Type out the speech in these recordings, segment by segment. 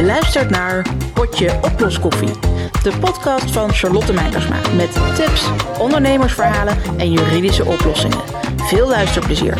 Je luistert naar Potje Oploskoffie, de podcast van Charlotte Meijersma met tips, ondernemersverhalen en juridische oplossingen. Veel luisterplezier.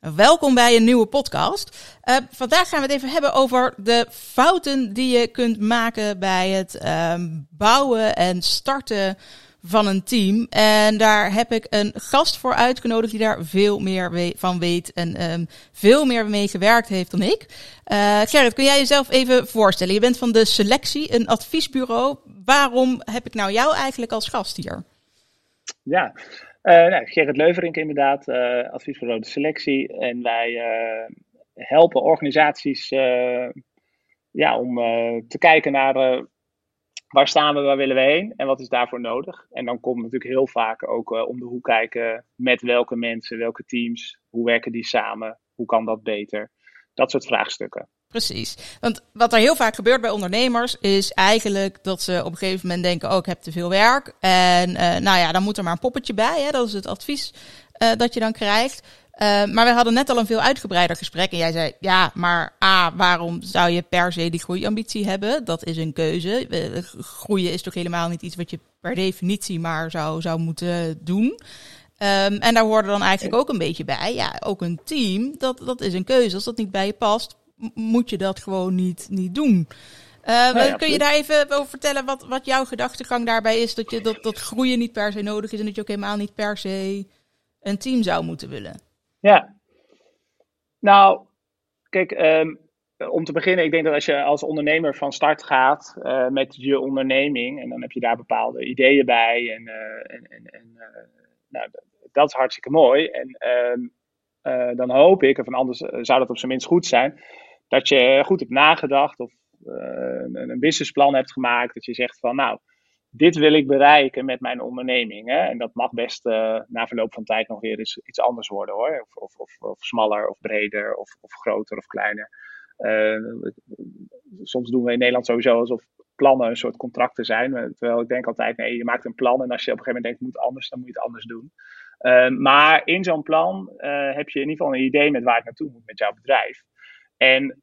Welkom bij een nieuwe podcast. Uh, vandaag gaan we het even hebben over de fouten die je kunt maken bij het uh, bouwen en starten van een team. En daar heb ik een gast voor uitgenodigd die daar veel meer van weet en um, veel meer mee gewerkt heeft dan ik. Uh, Gerrit, kun jij jezelf even voorstellen? Je bent van de Selectie, een adviesbureau. Waarom heb ik nou jou eigenlijk als gast hier? Ja, uh, nou, Gerrit Leuverink inderdaad, uh, adviesbureau de Selectie. En wij helpen organisaties ja, om te kijken naar waar staan we, waar willen we heen en wat is daarvoor nodig? En dan komt natuurlijk heel vaak ook uh, om de hoek kijken met welke mensen, welke teams, hoe werken die samen, hoe kan dat beter? Dat soort vraagstukken. Precies. Want wat er heel vaak gebeurt bij ondernemers is eigenlijk dat ze op een gegeven moment denken: oh, ik heb te veel werk. En uh, nou ja, dan moet er maar een poppetje bij. Hè? Dat is het advies uh, dat je dan krijgt. Uh, maar we hadden net al een veel uitgebreider gesprek. En jij zei, ja, maar A, waarom zou je per se die groeiambitie hebben? Dat is een keuze. groeien is toch helemaal niet iets wat je per definitie maar zou, zou moeten doen. Um, en daar hoorde dan eigenlijk ook een beetje bij. Ja, ook een team, dat, dat is een keuze. Als dat niet bij je past, moet je dat gewoon niet, niet doen. Uh, nou ja, kun je daar even over vertellen wat, wat jouw gedachtegang daarbij is? Dat, je, dat, dat groeien niet per se nodig is en dat je ook helemaal niet per se een team zou moeten willen? Ja, nou, kijk, um, om te beginnen, ik denk dat als je als ondernemer van start gaat uh, met je onderneming, en dan heb je daar bepaalde ideeën bij, en, uh, en, en, en uh, nou, dat is hartstikke mooi. En um, dan hoop ik, of anders zou dat op zijn minst goed zijn, dat je goed hebt nagedacht of een, een businessplan hebt gemaakt, dat je zegt van, nou, dit wil ik bereiken met mijn onderneming. Hè? En dat mag best uh, na verloop van tijd nog weer eens iets anders worden hoor. Of, of, of, of smaller, of breder, of, of groter, of kleiner. Uh, soms doen we in Nederland sowieso alsof plannen een soort contracten zijn. Terwijl ik denk altijd, nee, je maakt een plan en als je op een gegeven moment denkt, moet anders, dan moet je het anders doen. Maar in zo'n plan heb je in ieder geval een idee met waar het naartoe moet met jouw bedrijf. En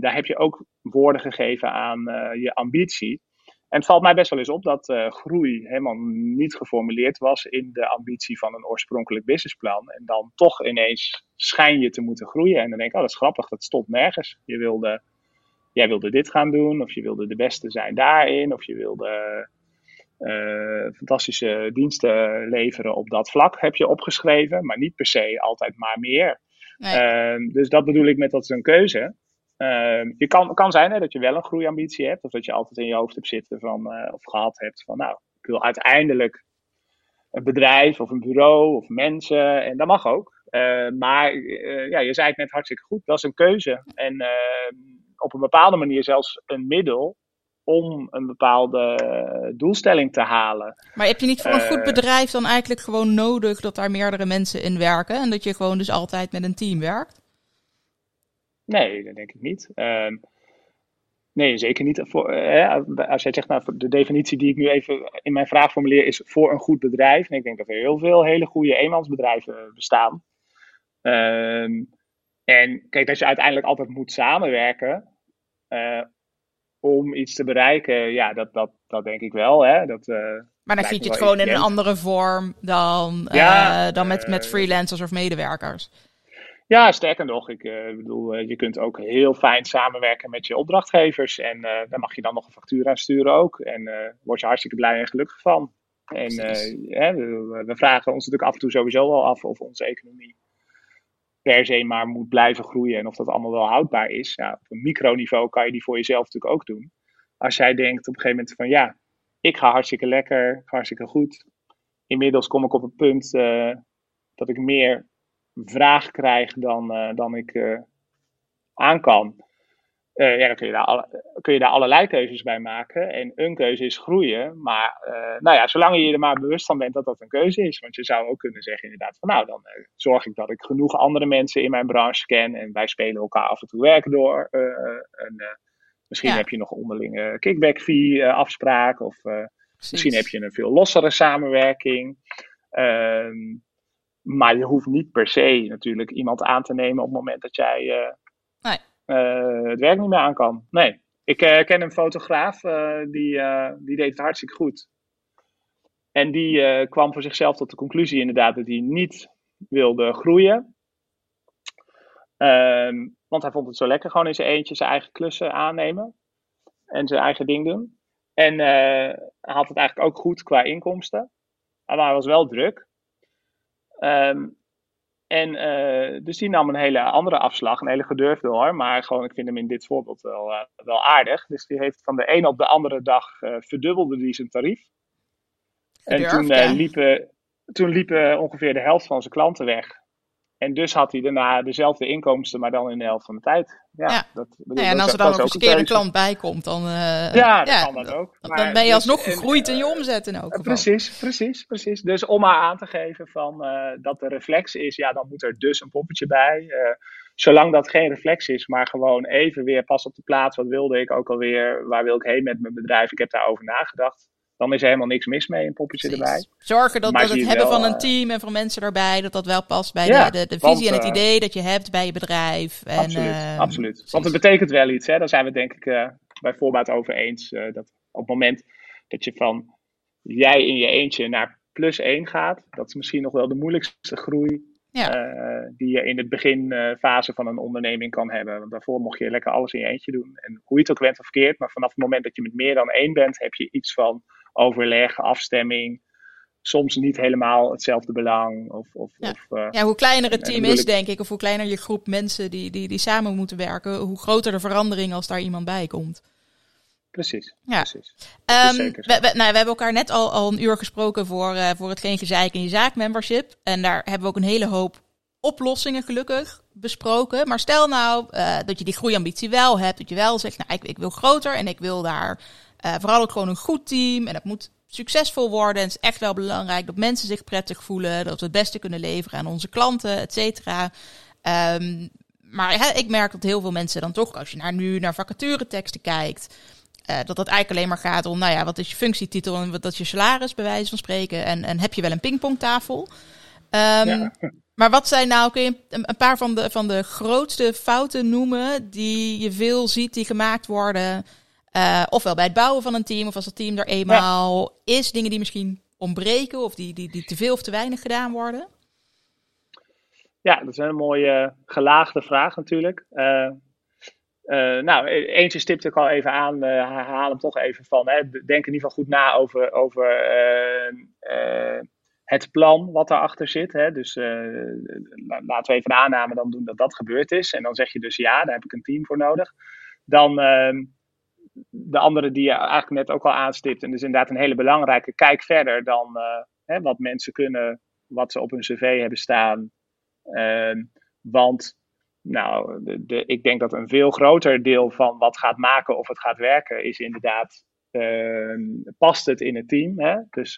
daar heb je ook woorden gegeven aan je ambitie. En het valt mij best wel eens op dat uh, groei helemaal niet geformuleerd was in de ambitie van een oorspronkelijk businessplan. En dan toch ineens schijn je te moeten groeien. En dan denk ik, oh dat is grappig, dat stond nergens. Je wilde, jij wilde dit gaan doen, of je wilde de beste zijn daarin, of je wilde uh, fantastische diensten leveren op dat vlak, heb je opgeschreven. Maar niet per se altijd maar meer. Nee. Uh, dus dat bedoel ik met dat is een keuze. Uh, je kan, kan zijn hè, dat je wel een groeiambitie hebt, of dat je altijd in je hoofd hebt zitten van, uh, of gehad hebt van, nou, ik wil uiteindelijk een bedrijf of een bureau of mensen, en dat mag ook. Uh, maar ja, je zei het net hartstikke goed, dat is een keuze. En ehm, op een bepaalde manier zelfs een middel om een bepaalde doelstelling te halen. Maar heb je niet voor een goed bedrijf dan eigenlijk gewoon nodig dat daar meerdere mensen in werken en dat je gewoon dus altijd met een team werkt? Nee, dat denk ik niet. Um, nee, zeker niet. Voor, hè, als jij zegt, nou, de definitie die ik nu even in mijn vraag formuleer is voor een goed bedrijf. En ik denk dat er heel veel hele goede eenmansbedrijven bestaan. Um, en kijk, dat je uiteindelijk altijd moet samenwerken uh, om iets te bereiken, ja, dat, dat, dat denk ik wel. Hè. Dat, uh, maar dan giet je het gewoon in een andere vorm dan, ja, uh, dan met, met freelancers of medewerkers. Ja, sterker nog, ik uh, bedoel, uh, je kunt ook heel fijn samenwerken met je opdrachtgevers. En uh, daar mag je dan nog een factuur aan sturen ook. En daar word je hartstikke blij en gelukkig van. En we, we, vragen ons natuurlijk af en toe sowieso wel af of onze economie per se maar moet blijven groeien. En of dat allemaal wel houdbaar is. Ja, op een microniveau kan je die voor jezelf natuurlijk ook doen. Als jij denkt op een gegeven moment van ja, ik ga hartstikke lekker, hartstikke goed. Inmiddels kom ik op een punt dat ik meer vraag krijg dan, uh, dan ik uh, aan kan. Uh, ja, dan kun je, daar alle, kun je daar allerlei keuzes bij maken. En een keuze is groeien. Maar nou ja, zolang je je er maar bewust van bent dat dat een keuze is. Want je zou ook kunnen zeggen inderdaad van nou, dan zorg ik dat ik genoeg andere mensen in mijn branche ken. En wij spelen elkaar af en toe werk door. en, misschien ja. heb je nog onderlinge kickback fee afspraak. Of misschien heb je een veel lossere samenwerking. Maar je hoeft niet per se natuurlijk iemand aan te nemen op het moment dat jij uh, nee. het werk niet meer aan kan. Nee. Ik ken een fotograaf, die, die deed het hartstikke goed. En die kwam voor zichzelf tot de conclusie inderdaad dat hij niet wilde groeien. Ehm, want hij vond het zo lekker gewoon in zijn eentje zijn eigen klussen aannemen. En zijn eigen ding doen. En hij had het eigenlijk ook goed qua inkomsten. Maar hij was wel druk. Um, en uh, dus die nam een hele andere afslag, een hele gedurfde hoor. Maar gewoon, ik vind hem in dit voorbeeld wel, uh, wel aardig. Dus die heeft van de een op de andere dag uh, verdubbelde die zijn tarief. Gedurfd, en toen, ja. liepen, toen liepen ongeveer de helft van zijn klanten weg. En dus had hij daarna dezelfde inkomsten, maar dan in de helft van de tijd. Ja, ja. Dat, bedoel, ja en als er dan nog eens een keer een klant bij komt, dan, uh, ja, kan dat ook. Maar, dan ben je alsnog dus, gegroeid in je omzet in ook. Precies, precies, precies. Dus om maar aan te geven van, uh, dat de reflex is, ja, dan moet er dus een poppetje bij. Uh, zolang dat geen reflex is, maar gewoon even weer pas op de plaats. Wat wilde ik ook alweer? Waar wil ik heen met mijn bedrijf? Ik heb daarover nagedacht dan is er helemaal niks mis mee, een poppetje erbij. Zorgen dat, dat het hebben van een eh, team en van mensen erbij, dat dat wel past bij de, de, de, visie en het eh, idee dat je hebt bij je bedrijf. En, absoluut, uh, absoluut. Want het betekent wel iets, hè? daar zijn we denk ik uh, bij voorbaat over eens. dat op het moment dat je van jij in je eentje naar plus één gaat, dat is misschien nog wel de moeilijkste groei die je in het beginfase van een onderneming kan hebben. Want daarvoor mocht je lekker alles in je eentje doen. En hoe je het ook went of verkeerd, maar vanaf het moment dat je met meer dan één bent, heb je iets van overleg, afstemming. Soms niet helemaal hetzelfde belang. Of, of, ja. Of, uh, ja, hoe kleiner het team is, denk ik, of hoe kleiner je groep mensen die, die, die samen moeten werken, hoe groter de verandering als daar iemand bij komt. Precies, ja. precies. Um, we, we, nou, we hebben elkaar net al, al een uur gesproken voor, uh, voor het Geen Gezeik in je Zaak membership. En daar hebben we ook een hele hoop oplossingen gelukkig besproken. Maar stel nou uh, dat je die groeiambitie wel hebt. Dat je wel zegt, nou ik, ik wil groter en ik wil daar uh, vooral ook gewoon een goed team. En dat moet succesvol worden. En het is echt wel belangrijk dat mensen zich prettig voelen. Dat we het beste kunnen leveren aan onze klanten, et cetera. Um, maar ik merk dat heel veel mensen dan toch, als je naar, nu naar vacatureteksten kijkt, uh, dat dat eigenlijk alleen maar gaat om, nou ja, wat is je functietitel en wat is je salaris, bij wijze van spreken. En, en heb je wel een pingpongtafel? Um, ja. Maar wat zijn nou, kun je een paar van de, van de grootste fouten noemen die je veel ziet die gemaakt worden uh, ofwel bij het bouwen van een team, of als het team er eenmaal is, dingen die misschien ontbreken of die, die, die te veel of te weinig gedaan worden? Ja, dat is een mooie gelaagde vraag natuurlijk. Uh, uh, nou, eentje stipt ik al even aan, haal hem toch even van. Hè. Denk in ieder geval goed na over, over het plan wat erachter zit. Hè. Dus laten we even de aanname dan doen dat dat gebeurd is. En dan zeg je dus ja, daar heb ik een team voor nodig. Dan ehm, de andere die je eigenlijk net ook al aanstipt. En dus inderdaad een hele belangrijke. Kijk verder dan uh, hè, wat mensen kunnen, wat ze op hun cv hebben staan. Uh, want nou, de, ik denk dat een veel groter deel van wat gaat maken of het gaat werken is inderdaad, uh, past het in het team? Hè? Dus,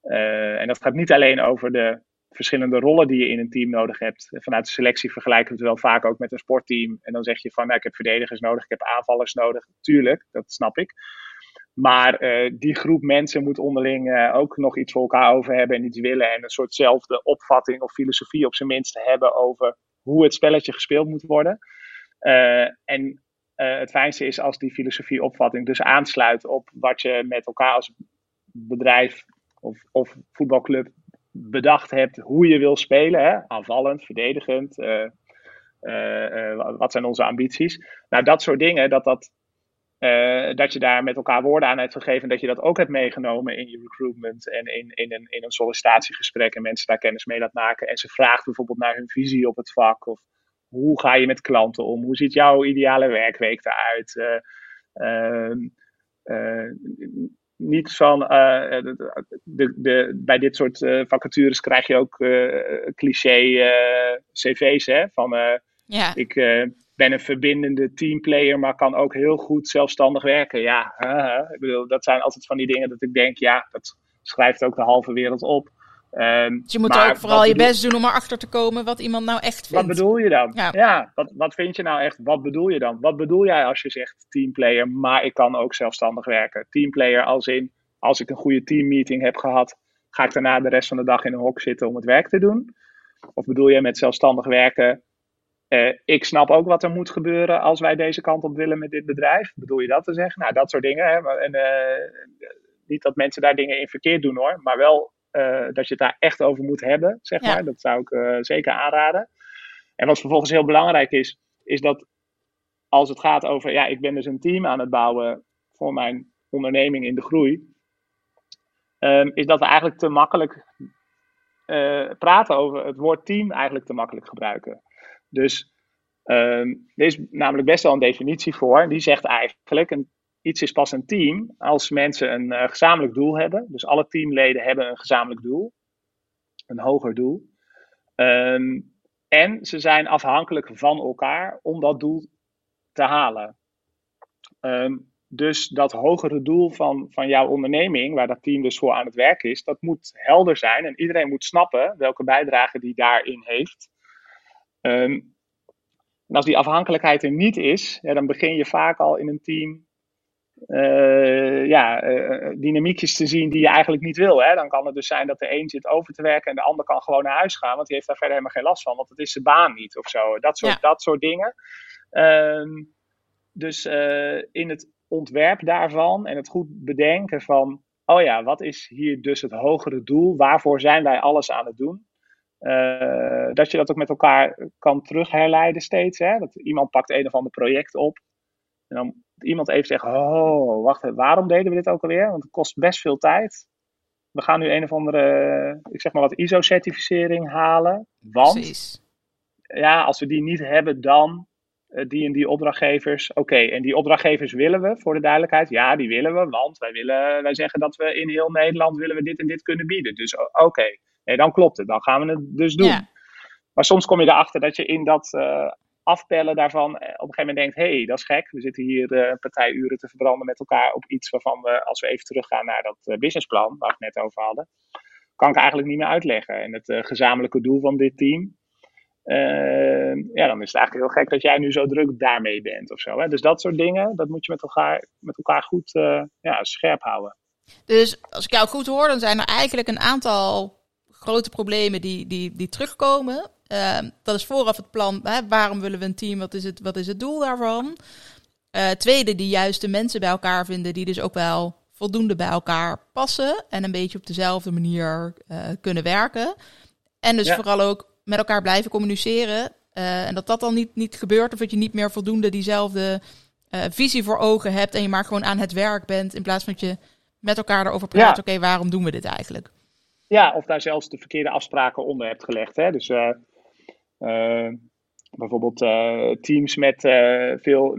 eh, en dat gaat niet alleen over de verschillende rollen die je in een team nodig hebt. Vanuit de selectie vergelijken we het wel vaak ook met een sportteam. En dan zeg je van, nou, ik heb verdedigers nodig, ik heb aanvallers nodig. Tuurlijk, dat snap ik. Maar uh, die groep mensen moet onderling uh, ook nog iets voor elkaar over hebben en iets willen. En een soortzelfde opvatting of filosofie op zijn minst hebben over hoe het spelletje gespeeld moet worden. Uh, en het fijnste is als die filosofie-opvatting dus aansluit op wat je met elkaar als bedrijf of, of voetbalclub bedacht hebt hoe je wil spelen. Hè? Aanvallend, verdedigend. Uh, uh, uh, wat zijn onze ambities? Nou, dat soort dingen, dat, dat, dat je daar met elkaar woorden aan hebt gegeven. Dat je dat ook hebt meegenomen in je recruitment en in, in, een, in een sollicitatiegesprek. En mensen daar kennis mee laat maken. En ze vraagt bijvoorbeeld naar hun visie op het vak. Of hoe ga je met klanten om? Hoe ziet jouw ideale werkweek eruit? Uh, niet van uh, de, de, bij dit soort uh, vacatures krijg je ook uh, cliché cv's hè, van ja. ik ben een verbindende teamplayer, maar kan ook heel goed zelfstandig werken. Ja, ik bedoel, dat zijn altijd van die dingen dat ik denk, ja, dat schrijft ook de halve wereld op. Um, dus je moet ook vooral je best doen om erachter te komen wat iemand nou echt vindt. Wat bedoel je dan? Ja, ja wat, wat vind je nou echt? Wat bedoel je dan? Wat bedoel jij als je zegt teamplayer, maar ik kan ook zelfstandig werken? Teamplayer als in, als ik een goede teammeeting heb gehad, ga ik daarna de rest van de dag in een hok zitten om het werk te doen? Of bedoel je met zelfstandig werken, ik snap ook wat er moet gebeuren als wij deze kant op willen met dit bedrijf. Bedoel je dat te zeggen? Nou, dat soort dingen. Hè? En, niet dat mensen daar dingen in verkeerd doen hoor, maar wel dat je het daar echt over moet hebben, zeg maar. Dat zou ik zeker aanraden. En wat vervolgens heel belangrijk is, is dat als het gaat over, ja, ik ben dus een team aan het bouwen voor mijn onderneming in de groei, um, is dat we eigenlijk te makkelijk uh, praten over het woord team eigenlijk te makkelijk gebruiken. Dus um, er is namelijk best wel een definitie voor. Die zegt eigenlijk, een, iets is pas een team als mensen een uh, gezamenlijk doel hebben. Dus alle teamleden hebben een gezamenlijk doel. Een hoger doel. Um, en ze zijn afhankelijk van elkaar om dat doel te halen. Um, dus dat hogere doel van, van jouw onderneming, waar dat team dus voor aan het werk is, dat moet helder zijn en iedereen moet snappen welke bijdrage die daarin heeft. Um, en als die afhankelijkheid er niet is, dan begin je vaak al in een team uh, ja, uh, dynamiekjes te zien die je eigenlijk niet wil. Hè? Dan kan het dus zijn dat de een zit over te werken en de ander kan gewoon naar huis gaan, want die heeft daar verder helemaal geen last van, want het is zijn baan niet of zo. Dat soort, dat soort dingen. Um, dus uh, in het ontwerp daarvan en het goed bedenken van, oh ja, wat is hier dus het hogere doel? Waarvoor zijn wij alles aan het doen? Uh, dat je dat ook met elkaar kan terugherleiden steeds. Hè? Dat iemand pakt een of ander project op. En dan iemand even zegt, oh, wacht, waarom deden we dit ook alweer? Want het kost best veel tijd. We gaan nu een of andere, ik zeg maar wat ISO-certificering halen. Want, Precies. ja, als we die niet hebben, dan eh, die en die opdrachtgevers. Oké, en die opdrachtgevers willen we, voor de duidelijkheid. Ja, die willen we, want wij, willen, wij zeggen dat we in heel Nederland willen we dit en dit kunnen bieden. Dus oké, nee, dan klopt het. Dan gaan we het dus doen. Ja. Maar soms kom je erachter dat je in dat uh, afpellen daarvan eh, op een gegeven moment denkt: hé, hey, dat is gek. We zitten hier uh, partijuren te verbranden met elkaar op iets waarvan we, als we even teruggaan naar dat businessplan waar we het net over hadden, kan ik eigenlijk niet meer uitleggen. En het gezamenlijke doel van dit team ja, dan is het eigenlijk heel gek dat jij nu zo druk daarmee bent of zo. Hè? Dus dat soort dingen, dat moet je met elkaar, met elkaar goed ja, scherp houden. Dus als ik jou goed hoor, dan zijn er eigenlijk een aantal grote problemen die, die, die terugkomen. Uh, dat is vooraf het plan. Hè? Waarom willen we een team? Wat is het, wat is het doel daarvan? Uh, tweede, die juiste mensen bij elkaar vinden, die dus ook wel voldoende bij elkaar passen en een beetje op dezelfde manier uh, kunnen werken. En dus vooral ook met elkaar blijven communiceren. Uh, en dat dat dan niet, niet gebeurt, of dat je niet meer voldoende diezelfde visie voor ogen hebt en je maar gewoon aan het werk bent, in plaats van dat je met elkaar erover praat, oké, okay, waarom doen we dit eigenlijk? Ja, of daar zelfs de verkeerde afspraken onder hebt gelegd. Hè? Dus uh, bijvoorbeeld teams met veel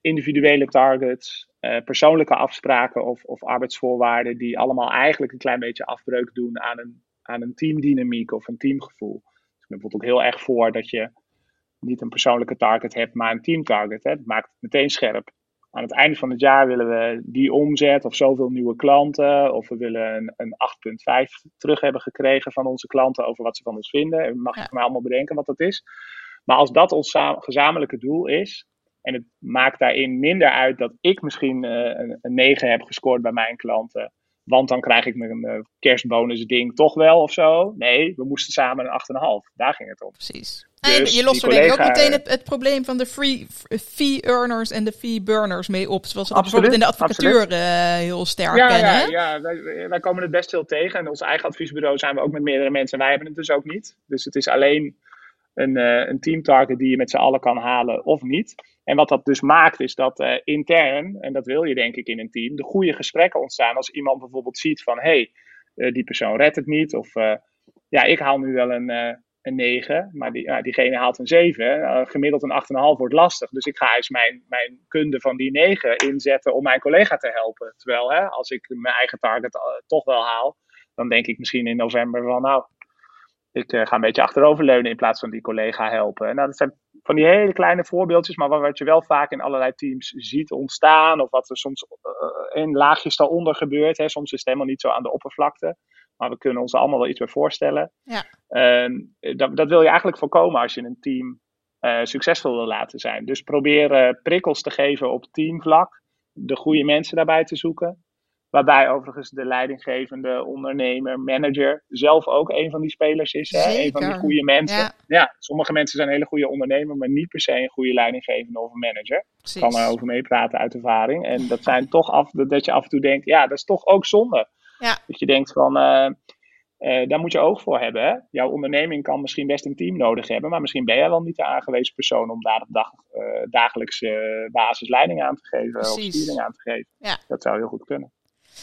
individuele targets, persoonlijke afspraken of, of arbeidsvoorwaarden, die allemaal eigenlijk een klein beetje afbreuk doen aan een, aan een teamdynamiek of een teamgevoel bijvoorbeeld ook heel erg voor dat je niet een persoonlijke target hebt, maar een teamtarget. Dat maakt het meteen scherp. Aan het einde van het jaar willen we die omzet of zoveel nieuwe klanten. Of we willen een, een 8,5 terug hebben gekregen van onze klanten over wat ze van ons vinden. En mag je maar allemaal bedenken wat dat is. Maar als dat ons gezamenlijke doel is, en het maakt daarin minder uit dat ik misschien uh, een, een 9 heb gescoord bij mijn klanten. Want dan krijg ik mijn uh, kerstbonus ding toch wel of zo. Nee, we moesten samen een 8,5. Daar ging het om. Precies. Dus je lost er denk ik ook meteen het, het, probleem van de free, fee earners en de fee burners mee op. Zoals we bijvoorbeeld in de advocatuur uh, heel sterk ja, kennen. Ja, ja wij, wij, komen het best veel tegen. En ons eigen adviesbureau zijn we ook met meerdere mensen. Wij hebben het dus ook niet. Dus het is alleen een, uh, een team target die je met z'n allen kan halen of niet. En wat dat dus maakt, is dat uh, intern, en dat wil je denk ik in een team, de goede gesprekken ontstaan. Als iemand bijvoorbeeld ziet van, hé, hey, uh, die persoon redt het niet. Of, uh, ja, ik haal nu wel een, een 9, maar die, diegene haalt een 7. gemiddeld een 8,5 wordt lastig. Dus ik ga eens mijn, mijn kunde van die 9 inzetten om mijn collega te helpen. Terwijl, hè, als ik mijn eigen target toch wel haal, dan denk ik misschien in november van, nou, ik uh, ga een beetje achteroverleunen in plaats van die collega helpen. Nou, dat zijn van die hele kleine voorbeeldjes, maar wat je wel vaak in allerlei teams ziet ontstaan, of wat er soms in laagjes daaronder gebeurt. Hè. Soms is het helemaal niet zo aan de oppervlakte, maar we kunnen ons er allemaal wel iets bij voorstellen. Ja. Uh, dat, dat, wil je eigenlijk voorkomen als je een team uh, succesvol wil laten zijn. Dus probeer prikkels te geven op teamvlak, de goede mensen daarbij te zoeken. Waarbij overigens de leidinggevende ondernemer, manager, zelf ook een van die spelers is. Hè? Een van die goede mensen. Ja. ja. sommige mensen zijn hele goede ondernemer, maar niet per se een goede leidinggevende of een manager. Ik kan er over meepraten uit ervaring. En dat zijn toch af, dat je af en toe denkt, ja, dat is toch ook zonde. Ja. Dat je denkt van, uh, uh, daar moet je oog voor hebben. Hè? Jouw onderneming kan misschien best een team nodig hebben, maar misschien ben jij wel niet de aangewezen persoon om daar op dag, uh, dagelijkse basis leiding aan te geven Precies. of sturing aan te geven. Ja. Dat zou heel goed kunnen.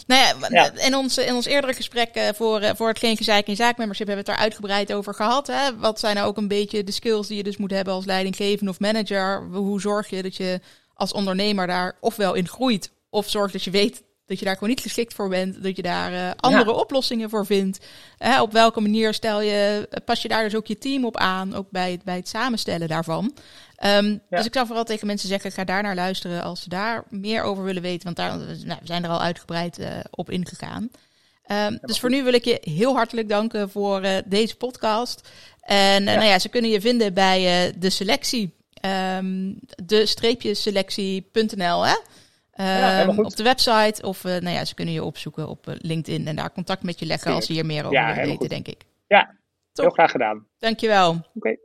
Nou ja, In, ons, in ons eerdere gesprek voor, voor het Geen Gezeik in Zaakmembership hebben we het daar uitgebreid over gehad. Hè? Wat zijn nou ook een beetje de skills die je dus moet hebben als leidinggevende of manager? Hoe zorg je dat je als ondernemer daar ofwel in groeit, of zorg dat je weet dat je daar gewoon niet geschikt voor bent, dat je daar uh, andere oplossingen voor vindt. op welke manier stel je, pas je daar dus ook je team op aan, ook bij het, bij het samenstellen daarvan. Um, Dus ik zou vooral tegen mensen zeggen, ga daar naar luisteren als ze daar meer over willen weten. Want daar, nou, we zijn er al uitgebreid uh, op ingegaan. Um, dus voor nu wil ik je heel hartelijk danken voor uh, deze podcast. En nou ja, ze kunnen je vinden bij de selectie. Um, de streepje hè? op de website. Of nou ja, ze kunnen je opzoeken op LinkedIn en daar contact met je leggen als ze hier meer over willen weten, denk ik. Ja, Top. heel graag gedaan. Dankjewel. Oké, okay.